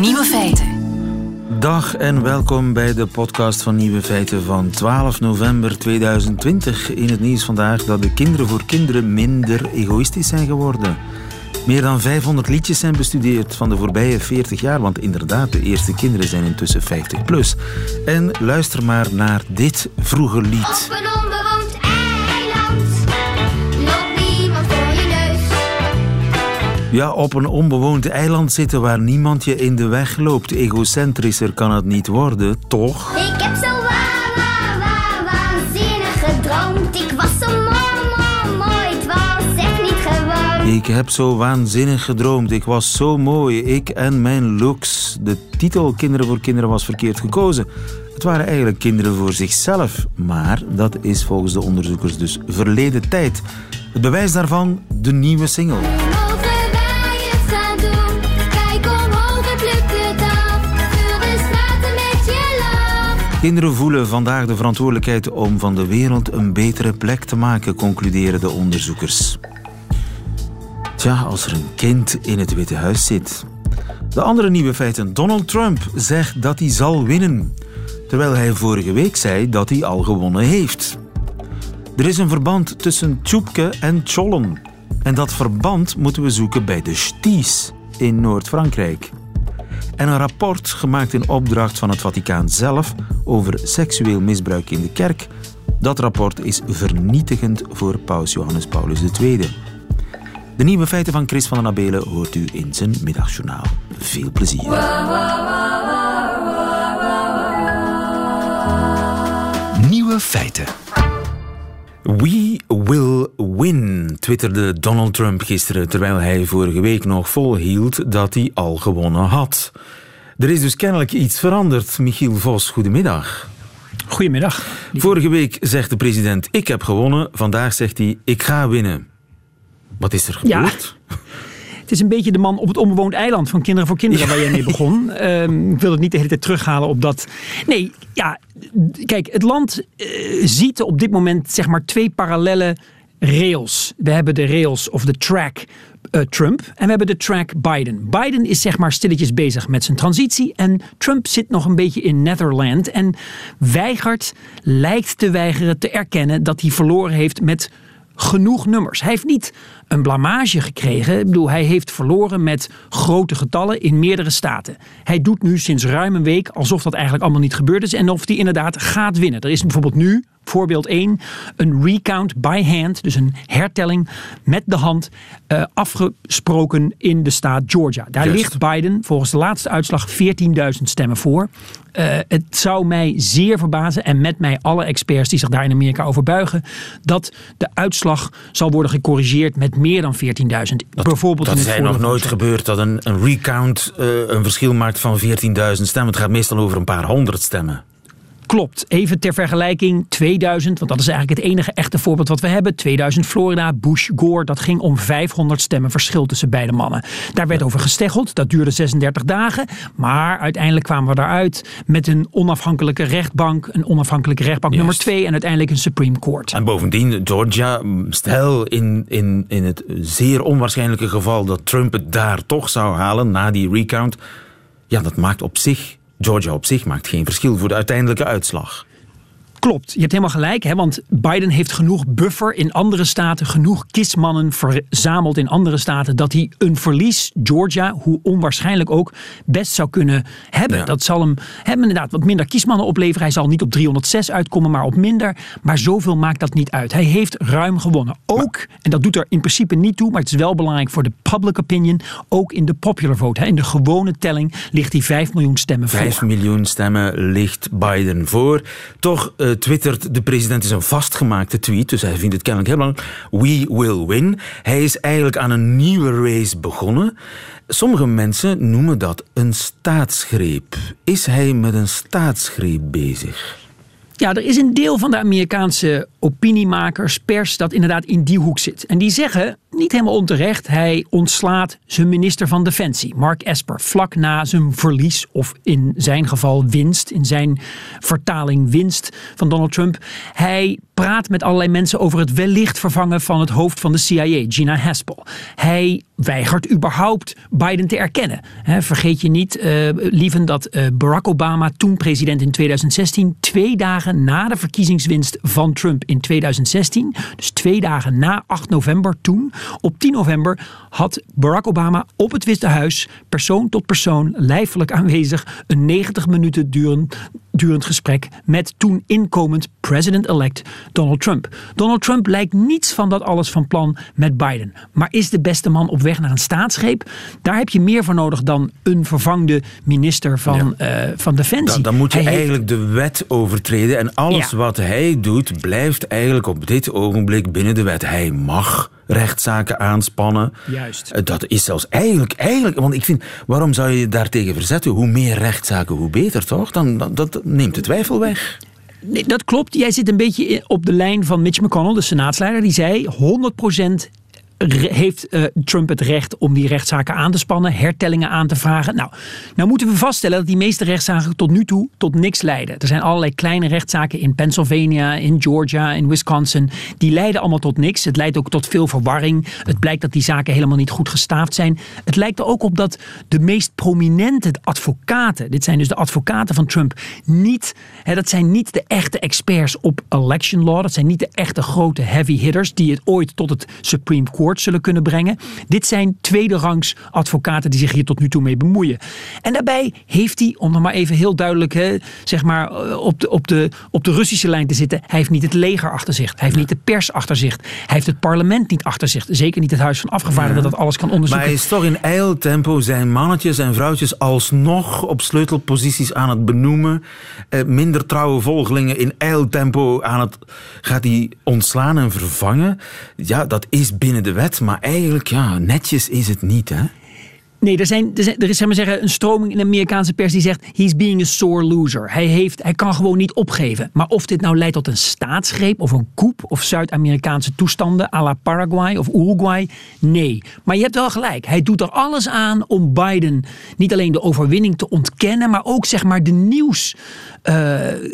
Nieuwe feiten. Dag en welkom bij de podcast van Nieuwe Feiten van 12 november 2020. In het nieuws vandaag dat de kinderen voor kinderen minder egoïstisch zijn geworden. Meer dan 500 liedjes zijn bestudeerd van de voorbije 40 jaar, want inderdaad, de eerste kinderen zijn intussen 50 plus. En luister maar naar dit vroege lied. Ja, op een onbewoond eiland zitten waar niemand je in de weg loopt. Egocentrischer kan het niet worden, toch? Ik heb zo wa wa wa waanzinnig gedroomd. Ik was zo mooi, mooi, mooi. Het was echt niet gewoon. Ik heb zo waanzinnig gedroomd. Ik was zo mooi. Ik en mijn looks. De titel Kinderen voor Kinderen was verkeerd gekozen. Het waren eigenlijk kinderen voor zichzelf. Maar dat is volgens de onderzoekers dus verleden tijd. Het bewijs daarvan, de nieuwe single. Kinderen voelen vandaag de verantwoordelijkheid om van de wereld een betere plek te maken, concluderen de onderzoekers. Tja, als er een kind in het Witte Huis zit. De andere nieuwe feiten. Donald Trump zegt dat hij zal winnen. Terwijl hij vorige week zei dat hij al gewonnen heeft. Er is een verband tussen Tjoepke en Chollen. En dat verband moeten we zoeken bij de Sties in Noord-Frankrijk. En een rapport gemaakt in opdracht van het Vaticaan zelf over seksueel misbruik in de kerk. Dat rapport is vernietigend voor paus Johannes Paulus II. De nieuwe feiten van Chris van den Abelen hoort u in zijn middagjournaal. Veel plezier. Nieuwe feiten. We will win, twitterde Donald Trump gisteren, terwijl hij vorige week nog volhield dat hij al gewonnen had. Er is dus kennelijk iets veranderd. Michiel Vos, goedemiddag. Goedemiddag. Vorige week zegt de president, ik heb gewonnen. Vandaag zegt hij, ik ga winnen. Wat is er Ja. Het is een beetje de man op het onbewoond eiland van Kinderen voor Kinderen waar jij mee begon. Ehm, ik wil het niet de hele tijd terughalen op dat. Nee, ja, kijk, het land eh, ziet op dit moment zeg maar twee parallele rails. We hebben de rails of de track eh, Trump en we hebben de track Biden. Biden is zeg maar stilletjes bezig met zijn transitie en Trump zit nog een beetje in Netherland en weigert, lijkt te weigeren te erkennen dat hij verloren heeft met genoeg nummers. Hij heeft niet een blamage gekregen. Ik bedoel, hij heeft verloren met grote getallen in meerdere staten. Hij doet nu sinds ruim een week alsof dat eigenlijk allemaal niet gebeurd is en of hij inderdaad gaat winnen. Er is bijvoorbeeld nu, voorbeeld 1, een recount by hand, dus een hertelling met de hand, eh, afgesproken in de staat Georgia. Daar ligt Biden volgens de laatste uitslag 14.000 stemmen voor. Eh, het zou mij zeer verbazen en met mij alle experts die zich daar in Amerika over buigen, dat de uitslag zal worden gecorrigeerd met meer dan 14.000. Bijvoorbeeld Dat in het is nog nooit gebeurd dat een, een recount eh, een verschil maakt van 14.000 stemmen. Het gaat meestal over een paar honderd stemmen. Klopt. Even ter vergelijking 2000, want dat is eigenlijk het enige echte voorbeeld wat we hebben. 2000 Florida, Bush, Gore, dat ging om 500 stemmen verschil tussen beide mannen. Daar werd over gesteggeld, dat duurde 36 dagen. Maar uiteindelijk kwamen we daaruit met een onafhankelijke rechtbank, een onafhankelijke rechtbank Juist. nummer 2 en uiteindelijk een Supreme Court. En bovendien, Georgia, stel in, in, in het zeer onwaarschijnlijke geval dat Trump het daar toch zou halen na die recount. Ja, dat maakt op zich, Georgia op zich maakt geen verschil voor de uiteindelijke uitslag. Klopt, je hebt helemaal gelijk, hè, want Biden heeft genoeg buffer in andere staten, genoeg kiesmannen verzameld in andere staten, dat hij een verlies, Georgia, hoe onwaarschijnlijk ook, best zou kunnen hebben. Ja. Dat zal hem, hem inderdaad wat minder kiesmannen opleveren. Hij zal niet op 306 uitkomen, maar op minder. Maar zoveel maakt dat niet uit. Hij heeft ruim gewonnen. Ook, en dat doet er in principe niet toe, maar het is wel belangrijk voor de public opinion, ook in de popular vote. Hè. In de gewone telling ligt hij 5 miljoen stemmen voor. 5 miljoen stemmen ligt Biden voor. Toch eh, twittert de president is een vastgemaakte tweet, dus hij vindt het kennelijk belangrijk. We will win. Hij is eigenlijk aan een nieuwe race begonnen. Sommige mensen noemen dat een staatsgreep. Is hij met een staatsgreep bezig? Ja, er is een deel van de Amerikaanse opiniemakers, pers, dat inderdaad in die hoek zit. En die zeggen, niet helemaal onterecht, hij ontslaat zijn minister van Defensie, Mark Esper, vlak na zijn verlies, of in zijn geval winst, in zijn vertaling winst van Donald Trump. Hij praat met allerlei mensen over het wellicht vervangen van het hoofd van de CIA, Gina Haspel. Hij weigert überhaupt Biden te erkennen. Vergeet je niet, eh lieven, dat eh, Barack Obama, toen president in 2016, twee dagen na de verkiezingswinst van Trump 2016, dus twee dagen na 8 november toen, op 10 november had Barack Obama op het Witte Huis, persoon tot persoon, lijfelijk aanwezig, een 90 minuten durend, durend gesprek met toen inkomend president-elect Donald Trump. Donald Trump lijkt niets van dat alles van plan met Biden, maar is de beste man op weg naar een staatsgreep. Daar heb je meer voor nodig dan een vervangde minister van, eh, van Defensie. Dan, dan moet je Hij heeft- eigenlijk de wet overtreden. En alles Ja. wat hij doet, blijft eigenlijk op dit ogenblik binnen de wet. Hij mag rechtszaken aanspannen. Juist. Eh, Dat is zelfs eigenlijk, eigenlijk, want ik vind, waarom zou je je daartegen verzetten? Hoe meer rechtszaken, hoe beter, toch? Dan, dan dat neemt de twijfel weg. Nee, dat klopt. Jij zit een beetje op de lijn van Mitch McConnell, de senaatsleider. Die zei 100% re- heeft eh, Trump het recht om die rechtszaken aan te spannen, hertellingen aan te vragen. Nou, nou moeten we vaststellen dat die meeste rechtszaken tot nu toe tot niks leiden. Er zijn allerlei kleine rechtszaken in Pennsylvania, in Georgia, in Wisconsin. Die leiden allemaal tot niks. Het leidt ook tot veel verwarring. Het blijkt dat die zaken helemaal niet goed gestaafd zijn. Het lijkt er ook op dat de meest prominente advocaten, dit zijn dus de advocaten van Trump, niet, hè, dat zijn niet de echte experts op election law. Dat zijn niet de echte grote heavy hitters die het ooit tot het Supreme Court zullen kunnen brengen. Dit zijn tweede rangs advocaten die zich hier tot nu toe mee bemoeien. En daarbij heeft hij, om nog maar even heel duidelijk hè, zeg maar, eh, op, de, op, de, op de Russische lijn te zitten, hij heeft niet het leger achter zich. Hij heeft niet de pers achter zich. Hij heeft het parlement niet achter zich. Zeker niet het Huis van Afgevaardigden dat alles kan Maar onderzoeken. hij is toch in eiltempo zijn mannetjes en vrouwtjes alsnog op sleutelposities aan het benoemen. Eh, minder trouwe volgelingen in eiltempo aan het, gaat hij ontslaan en vervangen. Ja, dat is binnen de wet, maar eigenlijk, ja, netjes is het niet, hè? Nee, er, zijn, er, zijn- er is zeg maar zeggen, een stroming in de Amerikaanse pers die zegt: he's being a sore loser. Hij, heeft, hij kan gewoon niet opgeven. Maar of dit nou leidt tot een staatsgreep of een coup of Zuid-Amerikaanse toestanden à la Paraguay of Uruguay, nee. Maar je hebt wel gelijk. Hij doet er alles aan om Biden niet alleen de overwinning te ontkennen, maar ook zeg maar de nieuws, eh,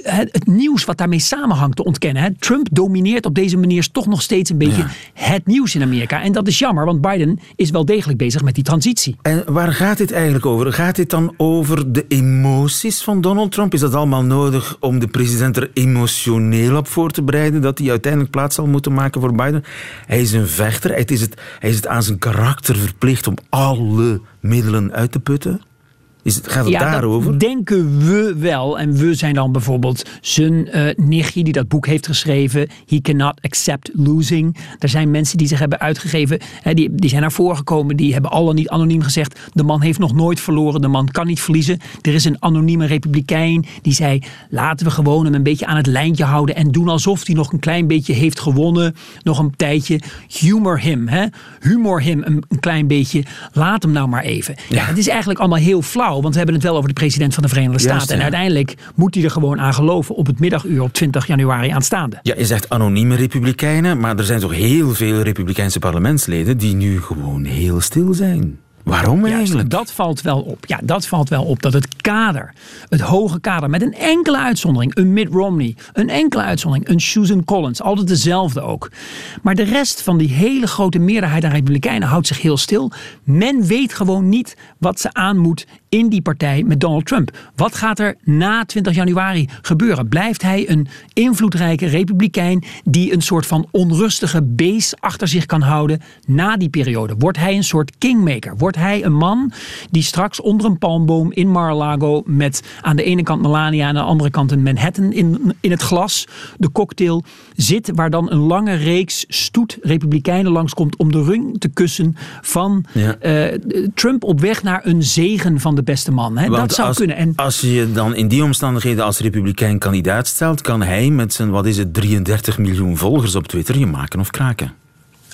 het, het nieuws wat daarmee samenhangt te ontkennen. Hè. Trump domineert op deze manier toch nog steeds een beetje Ja. het nieuws in Amerika. En dat is jammer, want Biden is wel degelijk bezig met die transitie. En waar gaat dit eigenlijk over? Gaat dit dan over de emoties van Donald Trump? Is dat allemaal nodig om de president er emotioneel op voor te bereiden dat hij uiteindelijk plaats zal moeten maken voor Biden? Hij is een vechter. Het is het, hij is het aan zijn karakter verplicht om alle middelen uit te putten. Is het, gaat het daarover? Dat denken we wel. En we zijn dan bijvoorbeeld zijn eh, nichtje die dat boek heeft geschreven. He cannot accept losing. Er zijn mensen die zich hebben uitgegeven. Hè, die, die zijn naar voren gekomen. Die hebben al niet anoniem gezegd. De man heeft nog nooit verloren. De man kan niet verliezen. Er is een anonieme republikein die zei. Laten we gewoon hem een beetje aan het lijntje houden. En doen alsof hij nog een klein beetje heeft gewonnen. Nog een tijdje. Humor him. Hè? Humor him een, een klein beetje. Laat hem nou maar even. Ja. het is eigenlijk allemaal heel flauw. Want we hebben het wel over de president van de Verenigde Juist, Staten. En ja. uiteindelijk moet hij er gewoon aan geloven op het middaguur op 20 januari aanstaande. Ja, je zegt anonieme republikeinen, maar er zijn toch heel veel republikeinse parlementsleden die nu gewoon heel stil zijn. Waarom Juist, eigenlijk? dat valt wel op. Ja, dat valt wel op. Dat het kader, het hoge kader, met een enkele uitzondering, een Mitt Romney, een enkele uitzondering, een Susan Collins, altijd dezelfde ook. Maar de rest van die hele grote meerderheid aan Republikeinen houdt zich heel stil. Men weet gewoon niet wat ze aan moet in die partij met Donald Trump. Wat gaat er na 20 januari gebeuren? Blijft hij een invloedrijke republikein die een soort van onrustige base achter zich kan houden na die periode? Wordt hij een soort kingmaker? Wordt hij een man die straks onder een palmboom in Mar-a-Lago met aan de ene kant Melania en aan de andere kant een Manhattan in, in het glas, de cocktail, zit waar dan een lange reeks stoet republikeinen langskomt om de rung te kussen van Ja. eh, Trump op weg naar een zegen van de beste man. Hè? Dat zou als, kunnen. En als je je dan in die omstandigheden als republikein kandidaat stelt, kan hij met zijn, wat is het, 33 miljoen volgers op Twitter je maken of kraken.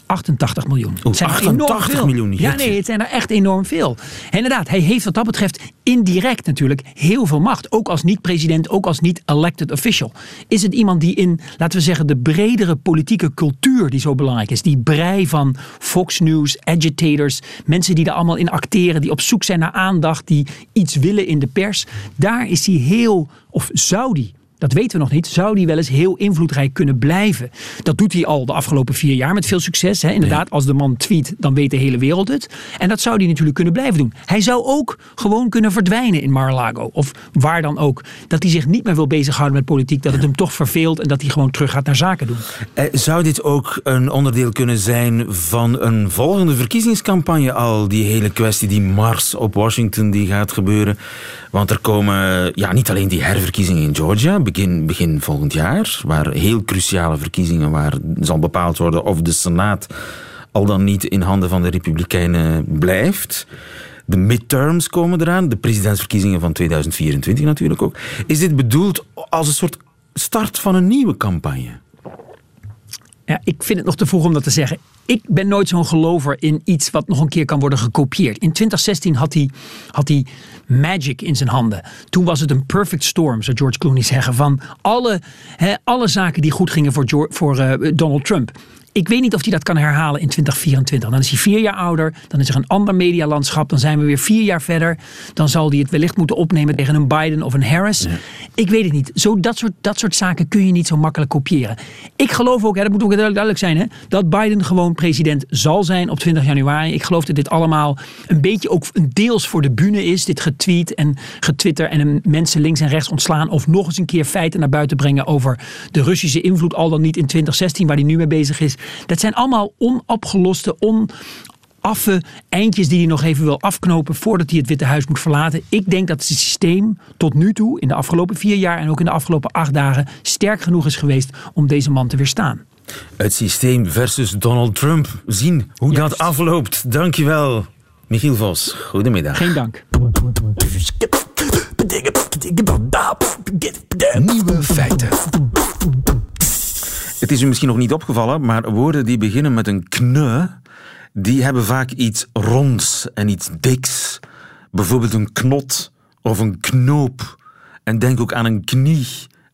88 miljoen. Het zijn er 88 enorm veel. miljoen, Ja, nee, het zijn er echt enorm veel. En inderdaad, hij heeft wat dat betreft indirect natuurlijk heel veel macht. Ook als niet-president, ook als niet-elected official. Is het iemand die in, laten we zeggen, de bredere politieke cultuur die zo belangrijk is. Die brei van Fox News, agitators, mensen die er allemaal in acteren, die op zoek zijn naar aandacht, die iets willen in de pers. Daar is hij heel, of zou die dat weten we nog niet. Zou die wel eens heel invloedrijk kunnen blijven? Dat doet hij al de afgelopen vier jaar met veel succes. Hè? Inderdaad, als de man tweet, dan weet de hele wereld het. En dat zou hij natuurlijk kunnen blijven doen. Hij zou ook gewoon kunnen verdwijnen in Mar-a-Lago. Of waar dan ook. Dat hij zich niet meer wil bezighouden met politiek. Dat het hem toch verveelt en dat hij gewoon terug gaat naar zaken doen. Eh, Zou dit ook een onderdeel kunnen zijn van een volgende verkiezingscampagne al? Die hele kwestie, die mars op Washington die gaat gebeuren. Want er komen ja, niet alleen die herverkiezingen in Georgia, begin, begin volgend jaar, waar heel cruciale verkiezingen, waar zal bepaald worden of de Senaat al dan niet in handen van de Republikeinen blijft. De midterms komen eraan, de presidentsverkiezingen van 2024 natuurlijk ook. Is dit bedoeld als een soort start van een nieuwe campagne? Ja, ik vind het nog te vroeg om dat te zeggen. Ik ben nooit zo'n gelover in iets wat nog een keer kan worden gekopieerd. In 2016 had hij, had hij magic in zijn handen. Toen was het een perfect storm, zou George Clooney zeggen. Van alle, alle zaken die goed gingen voor, voor eh, Donald Trump. Ik weet niet of hij dat kan herhalen in 2024. Dan is hij vier jaar ouder. Dan is er een ander medialandschap. Dan zijn we weer vier jaar verder. Dan zal hij het wellicht moeten opnemen tegen een Biden of een Harris. Ik weet het niet. Zo, dat, soort, dat soort zaken kun je niet zo makkelijk kopiëren. Ik geloof ook, hè, dat moet ook duidelijk zijn, hè, dat Biden gewoon president zal zijn op 20 januari. Ik geloof dat dit allemaal een beetje ook een deels voor de bühne is. Dit getweet en getwitter en mensen links en rechts ontslaan. Of nog eens een keer feiten naar buiten brengen over de Russische invloed. Al dan niet in 2016, waar hij nu mee bezig is. Dat zijn allemaal onopgeloste, onaffe eindjes die hij nog even wil afknopen voordat hij het Witte Huis moet verlaten. Ik denk dat het systeem tot nu toe, in de afgelopen vier jaar en ook in de afgelopen acht dagen, sterk genoeg is geweest om deze man te weerstaan. Het systeem versus Donald Trump. Zien hoe Juist. dat afloopt. Dankjewel, Michiel Vos. Goedemiddag. Geen dank. Nieuwe feiten. Het is u misschien nog niet opgevallen, maar woorden die beginnen met een kne, die hebben vaak iets ronds en iets diks. Bijvoorbeeld een knot of een knoop. En denk ook aan een knie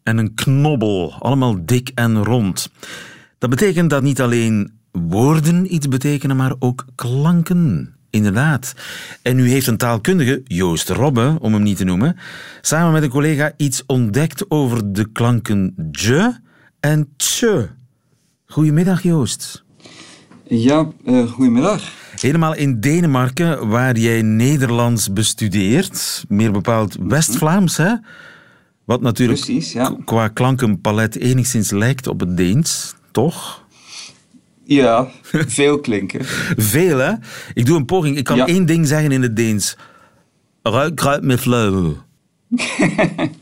en een knobbel. Allemaal dik en rond. Dat betekent dat niet alleen woorden iets betekenen, maar ook klanken. Inderdaad. En u heeft een taalkundige, Joost Robbe, om hem niet te noemen, samen met een collega iets ontdekt over de klanken je en tje. Goedemiddag, Joost. Ja, eh, goedemiddag. Helemaal in Denemarken, waar jij Nederlands bestudeert. Meer bepaald West-Vlaams, hè? Wat natuurlijk Precies, ja. qua klankenpalet enigszins lijkt op het Deens, toch? Ja, veel klinken. Veel, hè? Ik doe een poging. Ik kan Ja. één ding zeggen in het Deens. Ruik, kruid met flauw.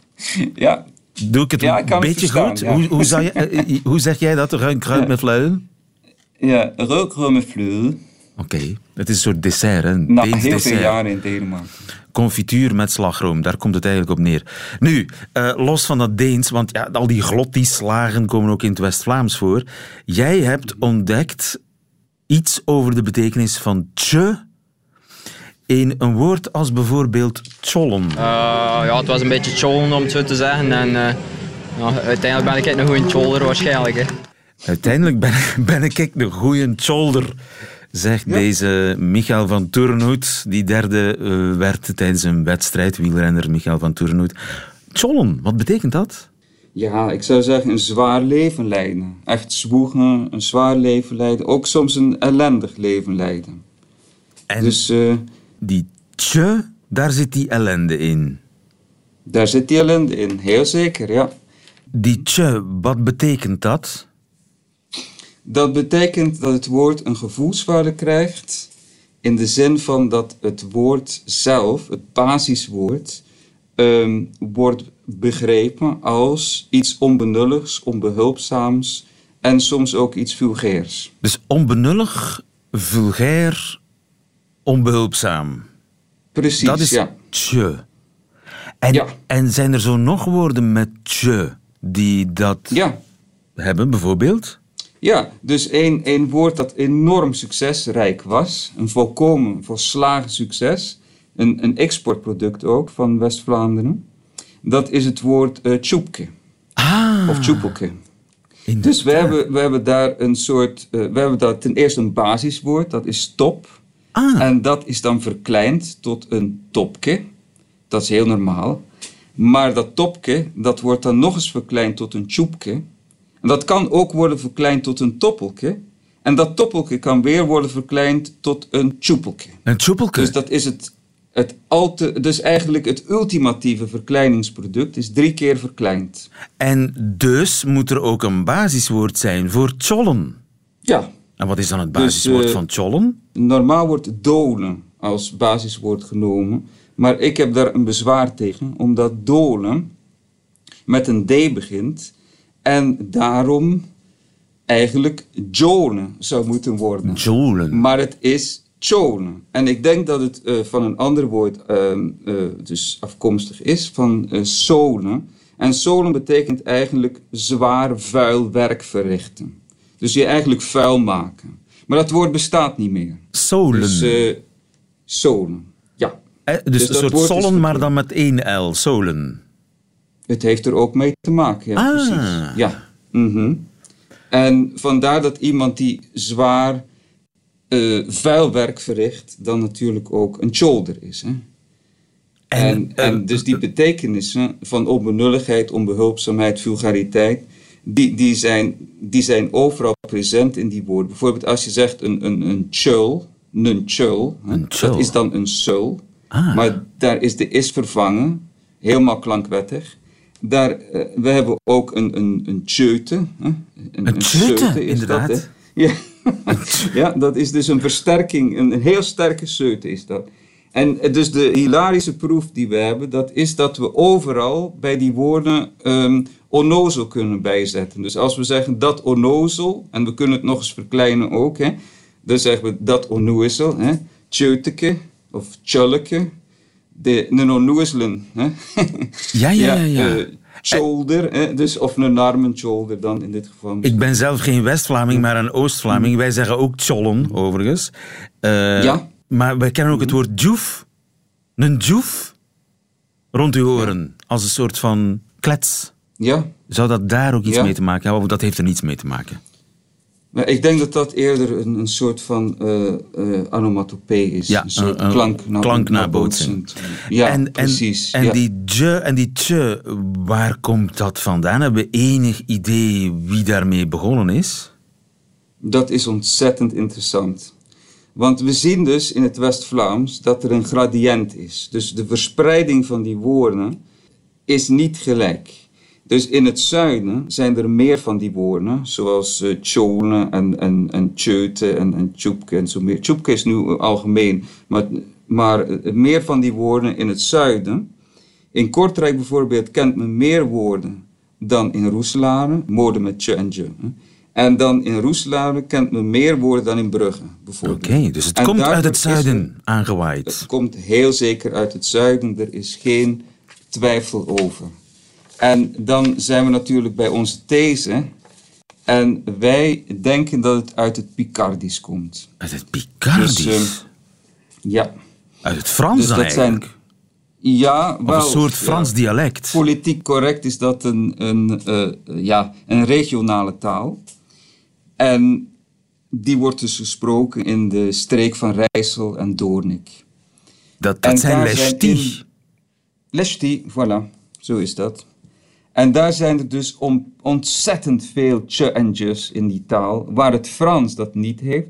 Ja, Doe ik het Ja, ik kan een beetje goed? ja. Hoe, hoe, zou je, eh, eh, hoe zeg jij dat? Ruik, kruid Ja. met flauw? ja rookrumme vloer. Oké, het is een soort dessert, hè? Een Na Deens heel veel dessert. jaren in Denemarken. Confituur met slagroom, daar komt het eigenlijk op neer. Nu, eh, los van dat Deens, want ja, al die glottislagen komen ook in het West-Vlaams voor. Jij hebt ontdekt iets over de betekenis van tje in een woord als bijvoorbeeld tjollen. Eh, ja, het was een beetje chollen om het zo te zeggen. En eh, ja, uiteindelijk ben ik een goede choller waarschijnlijk. Hè. Uiteindelijk ben, ben ik een goeie tjolder, zegt deze Michael van Turnhout, die derde eh, werd tijdens een wedstrijd, wielrenner Michael van Turnhout. Tjollen, wat betekent dat? Ja, ik zou zeggen een zwaar leven leiden. Echt zwoegen, een zwaar leven leiden. Ook soms een ellendig leven leiden. En Dus eh, die tje, daar zit die ellende in. daar zit die ellende in, heel zeker, ja. Die tje, wat betekent dat? Dat betekent dat het woord een gevoelswaarde krijgt. In de zin van dat het woord zelf, het basiswoord, ehm, wordt begrepen als iets onbenulligs, onbehulpzaams en soms ook iets vulgairs. Dus onbenullig, vulgair, onbehulpzaam. Precies, dat is ja. tje. En, Ja. en zijn er zo nog woorden met tje die dat Ja, hebben, bijvoorbeeld? Ja, dus één, één woord dat enorm succesrijk was. Een volkomen, volslagen succes. Een, een exportproduct ook van West-Vlaanderen. Dat is het woord eh tjoepke. Ah, Of tjoepelke. Dus we hebben, we hebben daar een soort... eh, we hebben daar ten eerste een basiswoord. Dat is top. Ah, En dat is dan verkleind tot een topke. Dat is heel normaal. Maar dat topke, dat wordt dan nog eens verkleind tot een tjoepke. En dat kan ook worden verkleind tot een toppelke. En dat toppelke kan weer worden verkleind tot een tjoepelke. een tjoepelke. Dus dat is het, het alte, dus eigenlijk het ultimatieve verkleiningsproduct is drie keer verkleind. En dus moet er ook een basiswoord zijn voor tjollen. Ja, En wat is dan het Dus, basiswoord eh, van tjollen? Normaal wordt dolen als basiswoord genomen. Maar ik heb daar een bezwaar tegen, omdat dolen met een D begint. En daarom eigenlijk jolen zou moeten worden. Jolen. Maar het is cholen. En ik denk dat het eh, van een ander woord ehm, eh, dus afkomstig is, van eh solen. En solen betekent eigenlijk zwaar vuil werk verrichten. Dus je eigenlijk vuil maken. Maar dat woord bestaat niet meer. Solen. Dus eh solen, ja. Eh, dus, dus een soort sollen, maar dan met één L. Solen. Het heeft er ook mee te maken, ja, Ah. precies. Ja. mhm. En vandaar dat iemand die zwaar eh vuil werk verricht, dan natuurlijk ook een shoulder is. Hè? En, en, eh, dus die betekenissen van onbenulligheid, onbehulpzaamheid, vulgariteit, die, die, zijn, die zijn overal present in die woorden. Bijvoorbeeld als je zegt een, een, een chul, een chul, hè, Een chul. dat is dan een sul. Ah. Maar daar is de is vervangen, helemaal klankwettig. Daar, eh, we hebben ook een, een, een tjeute. Hè? Een, Een tjeute, inderdaad. Dat, ja. ja, dat is dus een versterking, een, een heel sterke seute is dat. En eh, dus de hilarische proef die we hebben, dat is dat we overal bij die woorden ehm onnozel kunnen bijzetten. Dus als we zeggen dat onnozel, en we kunnen het nog eens verkleinen ook, hè, dan zeggen we dat onnozel, hè, tjeuteke of tjulleke, de, een onnozelen. Hè. Ja, ja, ja. ja. eh, shoulder, hè, dus, of een armen shoulder dan in dit geval. Ik ben zelf geen West-Vlaming, maar een Oost-Vlaming. Wij zeggen ook tjollen, overigens. Eh, Ja. Maar wij kennen ook het woord djoef. Een djoef rond uw oren. Als een soort van klets. Ja, Zou dat daar ook iets Ja. mee te maken hebben? Of dat heeft er niets mee te maken? maar ik denk dat dat eerder een, een soort van eh onomatopee is. Ja, een soort klank, na- klanknabootsing. Ja, en, precies. En, en ja. die dje en die tje, waar komt dat vandaan? Hebben we enig idee wie daarmee begonnen is? Dat is ontzettend interessant. Want we zien dus in het West-Vlaams dat er een gradient is. Dus de verspreiding van die woorden is niet gelijk. Dus in het zuiden zijn er meer van die woorden, zoals eh tjone en, en, en tjeute en, en tjoepke en zo meer. Tjoepke is nu eh, algemeen, maar, maar eh, meer van die woorden in het zuiden. In Kortrijk bijvoorbeeld kent men meer woorden dan in Roeselare, woorden met tje en je. En dan in Roeselare kent men meer woorden dan in Brugge, Oké, bijvoorbeeld. dus het En komt uit het er- zuiden aangewaaid. het komt heel zeker uit het zuiden, er is geen twijfel over. En dan zijn we natuurlijk bij onze these. En wij denken dat het uit het Picardisch komt. Uit het Picardisch. Dus, ehm, Ja, uit het Frans dus dat zijn- eigenlijk. ja Of wel. een soort ja. Frans dialect. Politiek correct is dat een, een, eh, ja, een regionale taal. En die wordt dus gesproken in de streek van Rijssel en Doornik. Dat, dat En zijn zijn lesti. Lesti, voilà, zo is dat. En daar zijn er dus ontzettend veel tje en in die taal, waar het Frans dat niet heeft.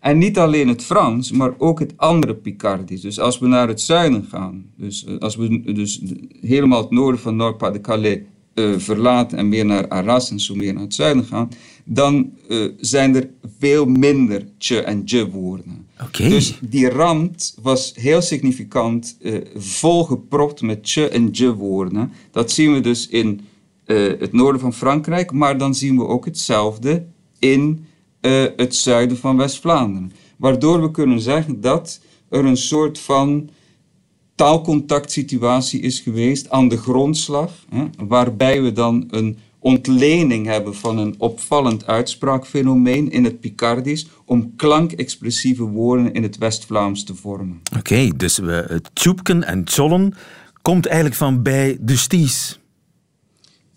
En niet alleen het Frans, maar ook het andere Picardisch. Dus als we naar het zuiden gaan, dus eh, als we dus helemaal het noorden van Nord-Pas-de-Calais eh, verlaten en meer naar Arras en zo meer naar het zuiden gaan, dan eh, zijn er veel minder tje en je woorden. Oké. Dus die rand was heel significant eh, volgepropt met tje en je woorden. Dat zien we dus in het noorden van Frankrijk, maar dan zien we ook hetzelfde in het zuiden van West-Vlaanderen. Waardoor we kunnen zeggen dat er een soort van taalcontactsituatie is geweest aan de grondslag, hè, waarbij we dan een ontlening hebben van een opvallend uitspraakfenomeen in het Picardisch om klankexpressieve woorden in het West-Vlaams te vormen. Oké, dus we, het tjoepken en tjollen komt eigenlijk van bij de sties.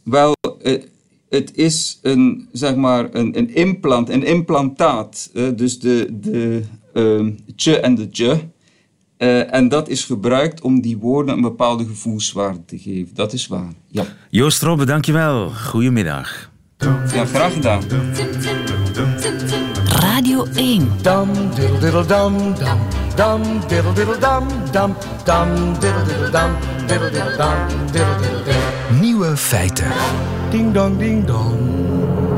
Wel, eh, het is een, zeg maar, een, een implant, een implantaat. dus de, de ehm, tje en de je. Eh, en dat is gebruikt om die woorden een bepaalde gevoelswaarde te geven. Dat is waar. Ja, Joost Robbe, dankjewel. Goedemiddag. ja graag gedaan. Radio 1. Dum diddle diddle dum dum dum diddle diddle dum dum dum diddle diddle dum diddle diddle dum diddle diddle dum. Nieuwe feiten. Ding dong ding dong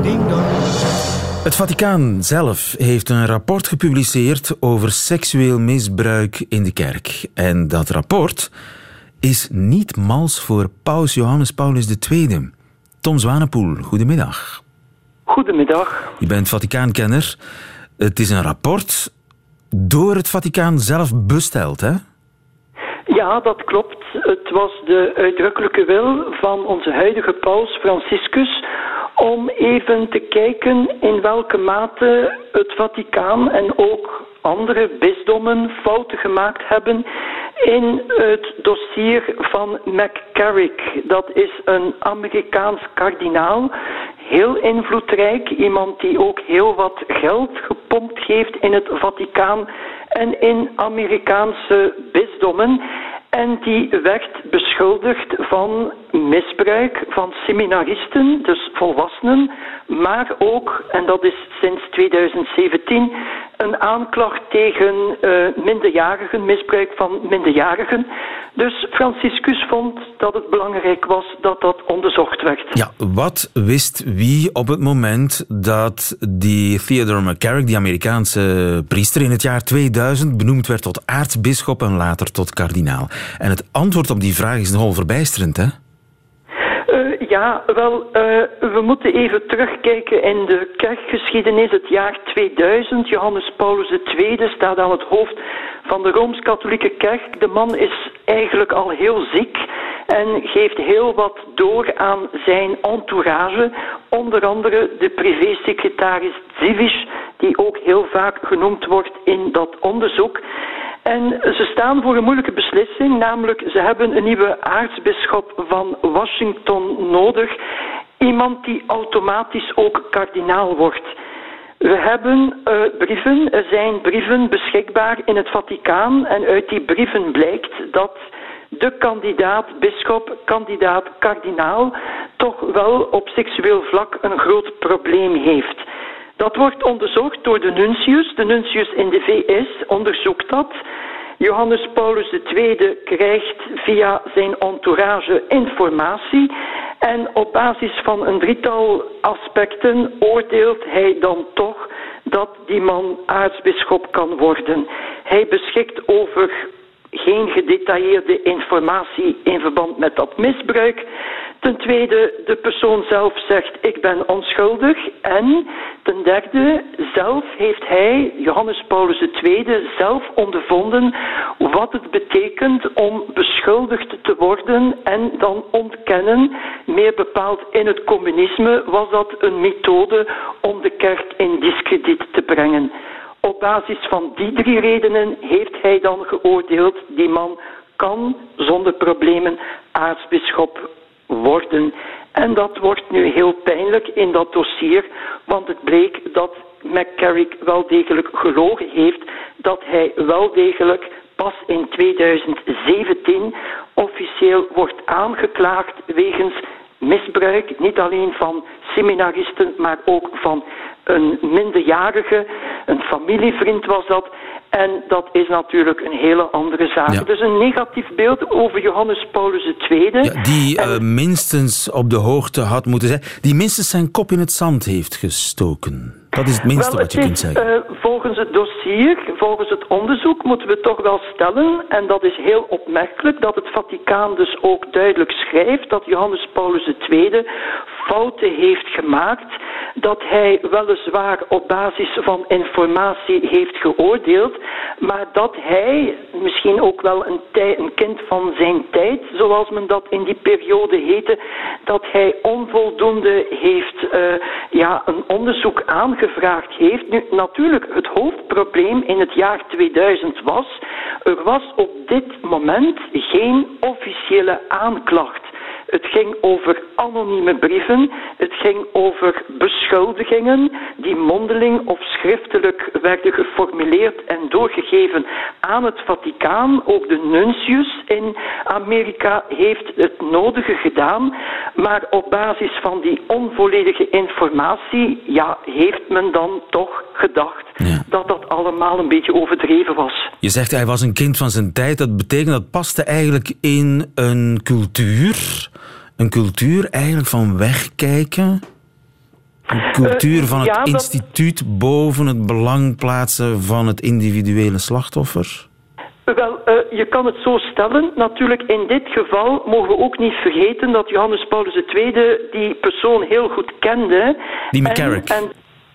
ding dong. Het Vaticaan zelf heeft een rapport gepubliceerd over seksueel misbruik in de kerk. En dat rapport is niet mals voor paus Johannes Paulus II. Tom Zwanepoel, goedemiddag. Goedemiddag. Je bent Vaticaankenner. Het is een rapport door het Vaticaan zelf besteld, hè? Ja, dat klopt. Het was de uitdrukkelijke wil van onze huidige paus Franciscus om even te kijken in welke mate het Vaticaan en ook andere bisdommen fouten gemaakt hebben in het dossier van McCarrick. Dat is een Amerikaans kardinaal, heel invloedrijk, iemand die ook heel wat geld gepompt heeft in het Vaticaan en in Amerikaanse bisdommen. En die werd beschuldigd van misbruik van seminaristen, dus volwassenen, maar ook, en dat is sinds 2017, een aanklacht tegen eh, minderjarigen, misbruik van minderjarigen. Dus Franciscus vond dat het belangrijk was dat dat onderzocht werd. Ja, wat wist wie op het moment dat die Theodore McCarrick, die Amerikaanse priester, in het jaar 2000 benoemd werd tot aartsbisschop en later tot kardinaal? En het antwoord op die vraag is nogal verbijsterend, hè? Ja, wel, eh, we moeten even terugkijken in de kerkgeschiedenis. Het jaar 2000, Johannes Paulus II staat aan het hoofd van de Rooms-Katholieke Kerk. De man is eigenlijk al heel ziek en geeft heel wat door aan zijn entourage. Onder andere de privésecretaris Zivish, die ook heel vaak genoemd wordt in dat onderzoek. En ze staan voor een moeilijke beslissing, namelijk ze hebben een nieuwe aartsbisschop van Washington nodig. Iemand die automatisch ook kardinaal wordt. We hebben eh, brieven, er zijn brieven beschikbaar in het Vaticaan en uit die brieven blijkt dat de kandidaat bisschop, kandidaat kardinaal, toch wel op seksueel vlak een groot probleem heeft. Dat wordt onderzocht door de nuntius. De nuntius in de VS onderzoekt dat. Johannes Paulus II krijgt via zijn entourage informatie en op basis van een drietal aspecten oordeelt hij dan toch dat die man aartsbisschop kan worden. Hij beschikt over geen gedetailleerde informatie in verband met dat misbruik. Ten tweede, de persoon zelf zegt ik ben onschuldig. En ten derde, zelf heeft hij, Johannes Paulus II, zelf ondervonden wat het betekent om beschuldigd te worden en dan ontkennen. Meer bepaald in het communisme was dat een methode om de kerk in discrediet te brengen. Op basis van die drie redenen heeft hij dan geoordeeld, die man kan zonder problemen aartsbisschop worden. En dat wordt nu heel pijnlijk in dat dossier, want het bleek dat McCarrick wel degelijk gelogen heeft, dat hij wel degelijk pas in 2017 officieel wordt aangeklaagd wegens misbruik, niet alleen van seminaristen, maar ook van een minderjarige, een familievriend was dat. En dat is natuurlijk een hele andere zaak. Ja. Dus een negatief beeld over Johannes Paulus II. Ja, die eh, minstens op de hoogte had moeten zijn. Die minstens zijn kop in het zand heeft gestoken. Dat is het minste Wel, wat je kunt zeggen. eh, volgens het dossier, volgens het onderzoek, moeten we toch wel stellen, en dat is heel opmerkelijk, dat het Vaticaan dus ook duidelijk schrijft dat Johannes Paulus II fouten heeft gemaakt, dat hij weliswaar op basis van informatie heeft geoordeeld, maar dat hij misschien ook wel een, een kind van zijn tijd, zoals men dat in die periode heette, dat hij onvoldoende heeft, eh, ja, een onderzoek aangevraagd heeft. Nu, natuurlijk, het hoofdprobleem in het jaar 2000 was, er was op dit moment geen officiële aanklacht. Het ging over anonieme brieven. Het ging over beschuldigingen die mondeling of schriftelijk werden geformuleerd en doorgegeven aan het Vaticaan. Ook de nuntius in Amerika heeft het nodige gedaan. Maar op basis van die onvolledige informatie ja, heeft men dan toch gedacht Ja. dat dat allemaal een beetje overdreven was. Je zegt hij was een kind van zijn tijd. Dat betekent dat paste eigenlijk in een cultuur. Een cultuur eigenlijk van wegkijken. Een cultuur van het ja, dat- instituut boven het belang plaatsen van het individuele slachtoffer. Wel, eh, je kan het zo stellen. Natuurlijk, in dit geval mogen we ook niet vergeten dat Johannes Paulus II die persoon heel goed kende. Die En- McCarrick. En,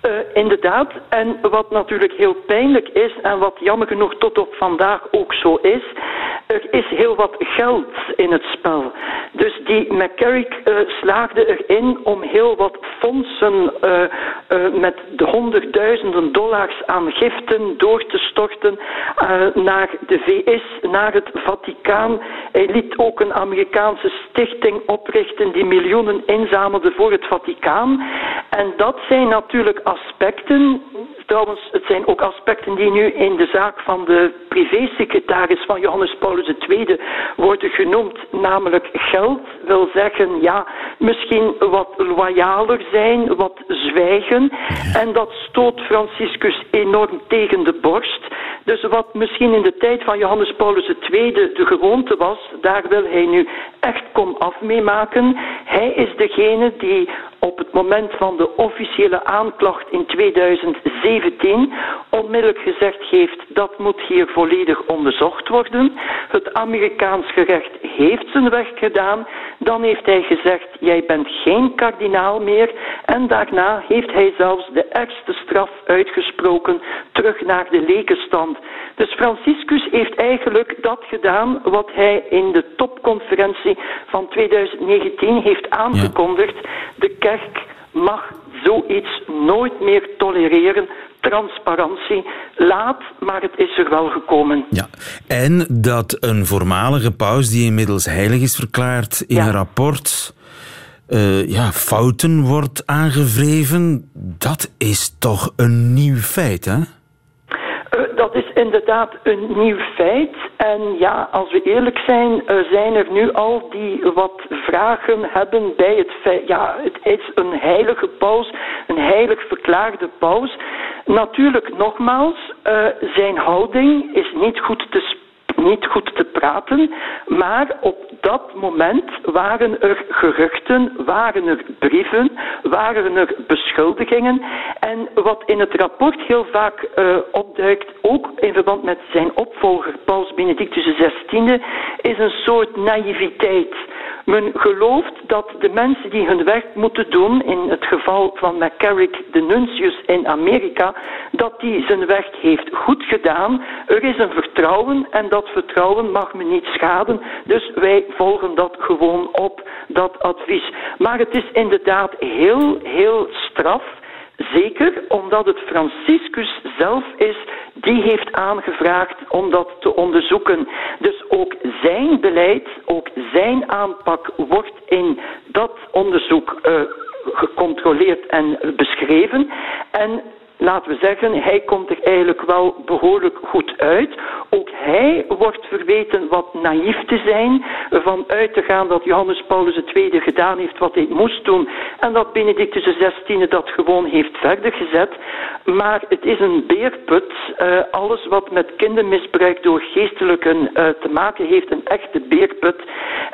eh, inderdaad. En wat natuurlijk heel pijnlijk is, en wat jammer genoeg tot op vandaag ook zo is, er is heel wat geld in het spel. Dus die McCarrick eh, slaagde erin om heel wat fondsen eh, met de honderdduizenden dollars aan giften door te storten naar de VS, naar het Vaticaan. Hij liet ook een Amerikaanse stichting oprichten die miljoenen inzamelde voor het Vaticaan. En dat zijn natuurlijk aspecten. Trouwens, het zijn ook aspecten die nu in de zaak van de privésecretaris van Johannes Paulus II worden genoemd, namelijk geld wil zeggen, ja, misschien wat loyaler zijn, wat zwijgen. En dat stoot Franciscus enorm tegen de borst. Dus wat misschien in de tijd van Johannes Paulus II de gewoonte was, daar wil hij nu echt kom af mee maken. Hij is degene die op het moment van de officiële aanklacht in 2017 onmiddellijk gezegd heeft dat moet hier volledig onderzocht worden. Het Amerikaans gerecht heeft zijn werk gedaan. Dan heeft hij gezegd, jij bent geen kardinaal meer. En daarna heeft hij zelfs de ergste straf uitgesproken terug naar de lekenstand. Dus Franciscus heeft eigenlijk dat gedaan wat hij in de topconferentie van 2019 heeft aangekondigd. De kerk mag zoiets nooit meer tolereren. Transparantie. Laat, maar het is er wel gekomen. Ja. En dat een voormalige paus die inmiddels heilig is verklaard in Ja. een rapport eh, ja, fouten wordt aangevreven, dat is toch een nieuw feit, hè? Inderdaad een nieuw feit. En ja, als we eerlijk zijn, zijn er nu al die wat vragen hebben bij het feit. Ja, het is een heilige paus, een heilig verklaarde paus. Natuurlijk, nogmaals, eh, zijn houding is niet goed te spreken niet goed te praten, maar op dat moment waren er geruchten, waren er brieven, waren er beschuldigingen. En wat in het rapport heel vaak eh, opduikt, ook in verband met zijn opvolger Paus Benedictus XVI, is een soort naïviteit. Men gelooft dat de mensen die hun werk moeten doen, in het geval van McCarrick, de nuntius in Amerika, dat die zijn werk heeft goed gedaan. Er is een vertrouwen en dat vertrouwen mag me niet schaden. Dus wij volgen dat gewoon op, dat advies. Maar het is inderdaad heel, heel straf. Zeker omdat het Franciscus zelf is die heeft aangevraagd om dat te onderzoeken. Dus ook zijn beleid, ook zijn aanpak wordt in dat onderzoek eh, gecontroleerd en beschreven. En laten we zeggen, hij komt er eigenlijk wel behoorlijk goed uit. Ook hij wordt verweten wat naïef te zijn, ervan uit te gaan dat Johannes Paulus II gedaan heeft wat hij moest doen en dat Benedictus XVI dat gewoon heeft verder gezet. Maar het is een beerput. Eh, alles wat met kindermisbruik door geestelijken eh, te maken heeft, een echte beerput.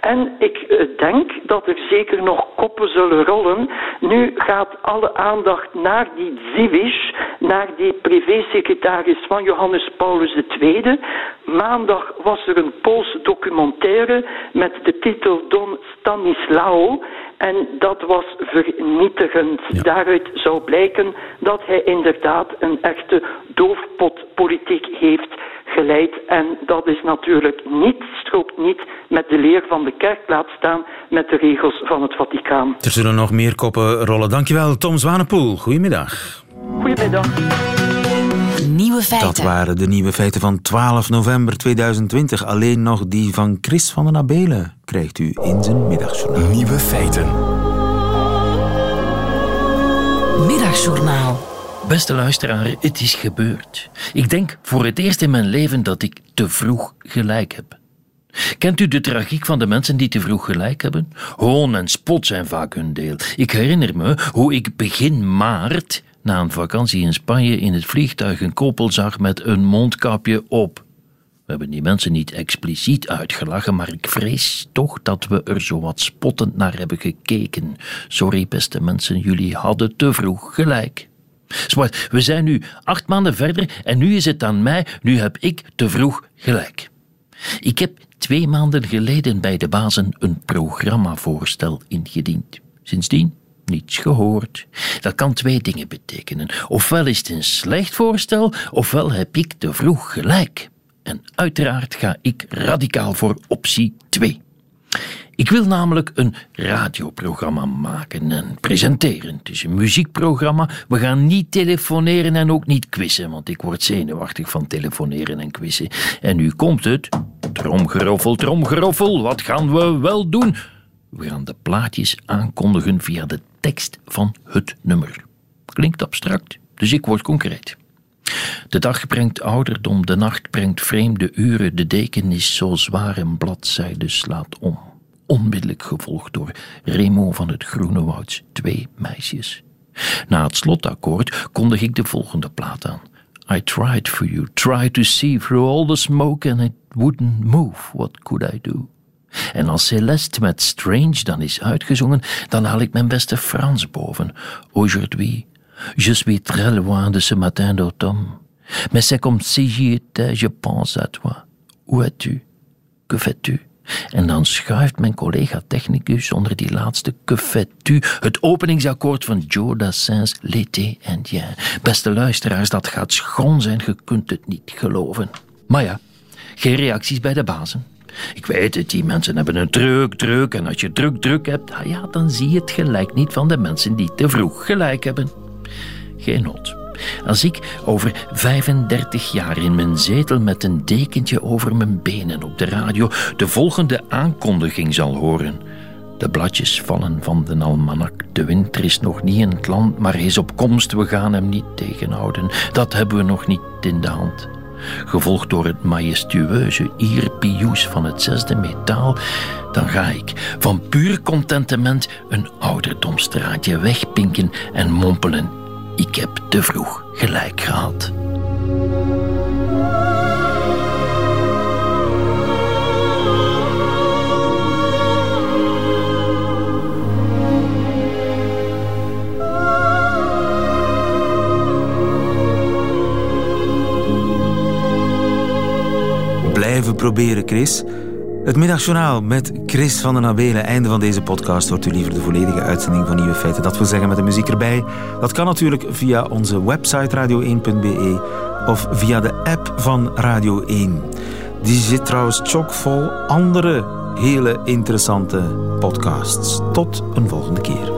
En ik eh, denk dat er zeker nog koppen zullen rollen. Nu gaat alle aandacht naar die Zivish, naar die privésecretaris van Johannes Paulus II. Maandag was er een Poolse documentaire met de titel Don Stanislao. En dat was vernietigend. Daaruit zou blijken dat hij inderdaad een echte doofpotpolitiek heeft geleid. En dat is natuurlijk niet, strookt niet met de leer van de kerk, laat staan met de regels van het Vaticaan. Er zullen nog meer koppen rollen. Dankjewel, Tom Zwanepoel. Goedemiddag. Goedemiddag. Nieuwe feiten. Dat waren de nieuwe feiten van 12 november 2020. Alleen nog die van Chris van den Abelen krijgt u in zijn middagjournaal. Nieuwe feiten. Middagjournaal. Beste luisteraar, het is gebeurd. Ik denk voor het eerst in mijn leven dat ik te vroeg gelijk heb. Kent u de tragiek van de mensen die te vroeg gelijk hebben? Hoon en spot zijn vaak hun deel. Ik herinner me hoe ik begin maart na een vakantie in Spanje in het vliegtuig een koppel zag met een mondkapje op. We hebben die mensen niet expliciet uitgelachen, maar ik vrees toch dat we er zo wat spottend naar hebben gekeken. Sorry, beste mensen, jullie hadden te vroeg gelijk. Zwart, we zijn nu acht maanden verder en nu is het aan mij, nu heb ik te vroeg gelijk. Ik heb twee maanden geleden bij de bazen een programmavoorstel ingediend. Sindsdien niets gehoord. Dat kan twee dingen betekenen. Ofwel is het een slecht voorstel, ofwel heb ik te vroeg gelijk. En uiteraard ga ik radicaal voor optie 2. Ik wil namelijk een radioprogramma maken en presenteren. Het is een muziekprogramma. We gaan niet telefoneren en ook niet quizzen, want ik word zenuwachtig van telefoneren en quizzen. En nu komt het. Tromgeroffel, tromgeroffel, wat gaan we wel doen? We gaan de plaatjes aankondigen via de tekst van het nummer. Klinkt abstract, dus ik word concreet. De dag brengt ouderdom, de nacht brengt vreemde uren, de deken is zo zwaar en bladzijde slaat om. Onmiddellijk gevolgd door Remo van het Groene Wouds, twee meisjes. Na het slotakkoord kondig ik de volgende plaat aan. I tried for you, tried to see through all the smoke and it wouldn't move. What could I do? En als Celeste met Strange dan is uitgezongen, dan haal ik mijn beste Frans boven. Aujourd'hui, je suis très loin de ce matin d'automne. Mais c'est comme si j'y étais, je pense à toi. Où es-tu? Que fais-tu? En dan schuift mijn collega technicus onder die laatste que fais-tu het openingsakkoord van Joe Dassin's L'été indien. Beste luisteraars, dat gaat schoon zijn, je kunt het niet geloven. Maar ja, geen reacties bij de bazen. Ik weet het, die mensen hebben een druk, druk. En als je druk, druk hebt, ah ja, dan zie je het gelijk niet van de mensen die te vroeg gelijk hebben. Geen nood. Als ik over 35 jaar in mijn zetel met een dekentje over mijn benen op de radio de volgende aankondiging zal horen. De bladjes vallen van de almanak. De winter is nog niet in het land, maar hij is op komst. We gaan hem niet tegenhouden. Dat hebben we nog niet in de hand gevolgd door het majestueuze ierpious van het zesde metaal, dan ga ik van puur contentement een ouderdomstraatje wegpinken en mompelen. Ik heb te vroeg gelijk gehad. Blijven proberen, Chris. Het middagjournaal met Chris van den Abelen. Einde van deze podcast hoort u liever de volledige uitzending van Nieuwe Feiten. Dat wil zeggen met de muziek erbij. Dat kan natuurlijk via onze website radio1.be of via de app van Radio 1. Die zit trouwens chockvol andere hele interessante podcasts. Tot een volgende keer.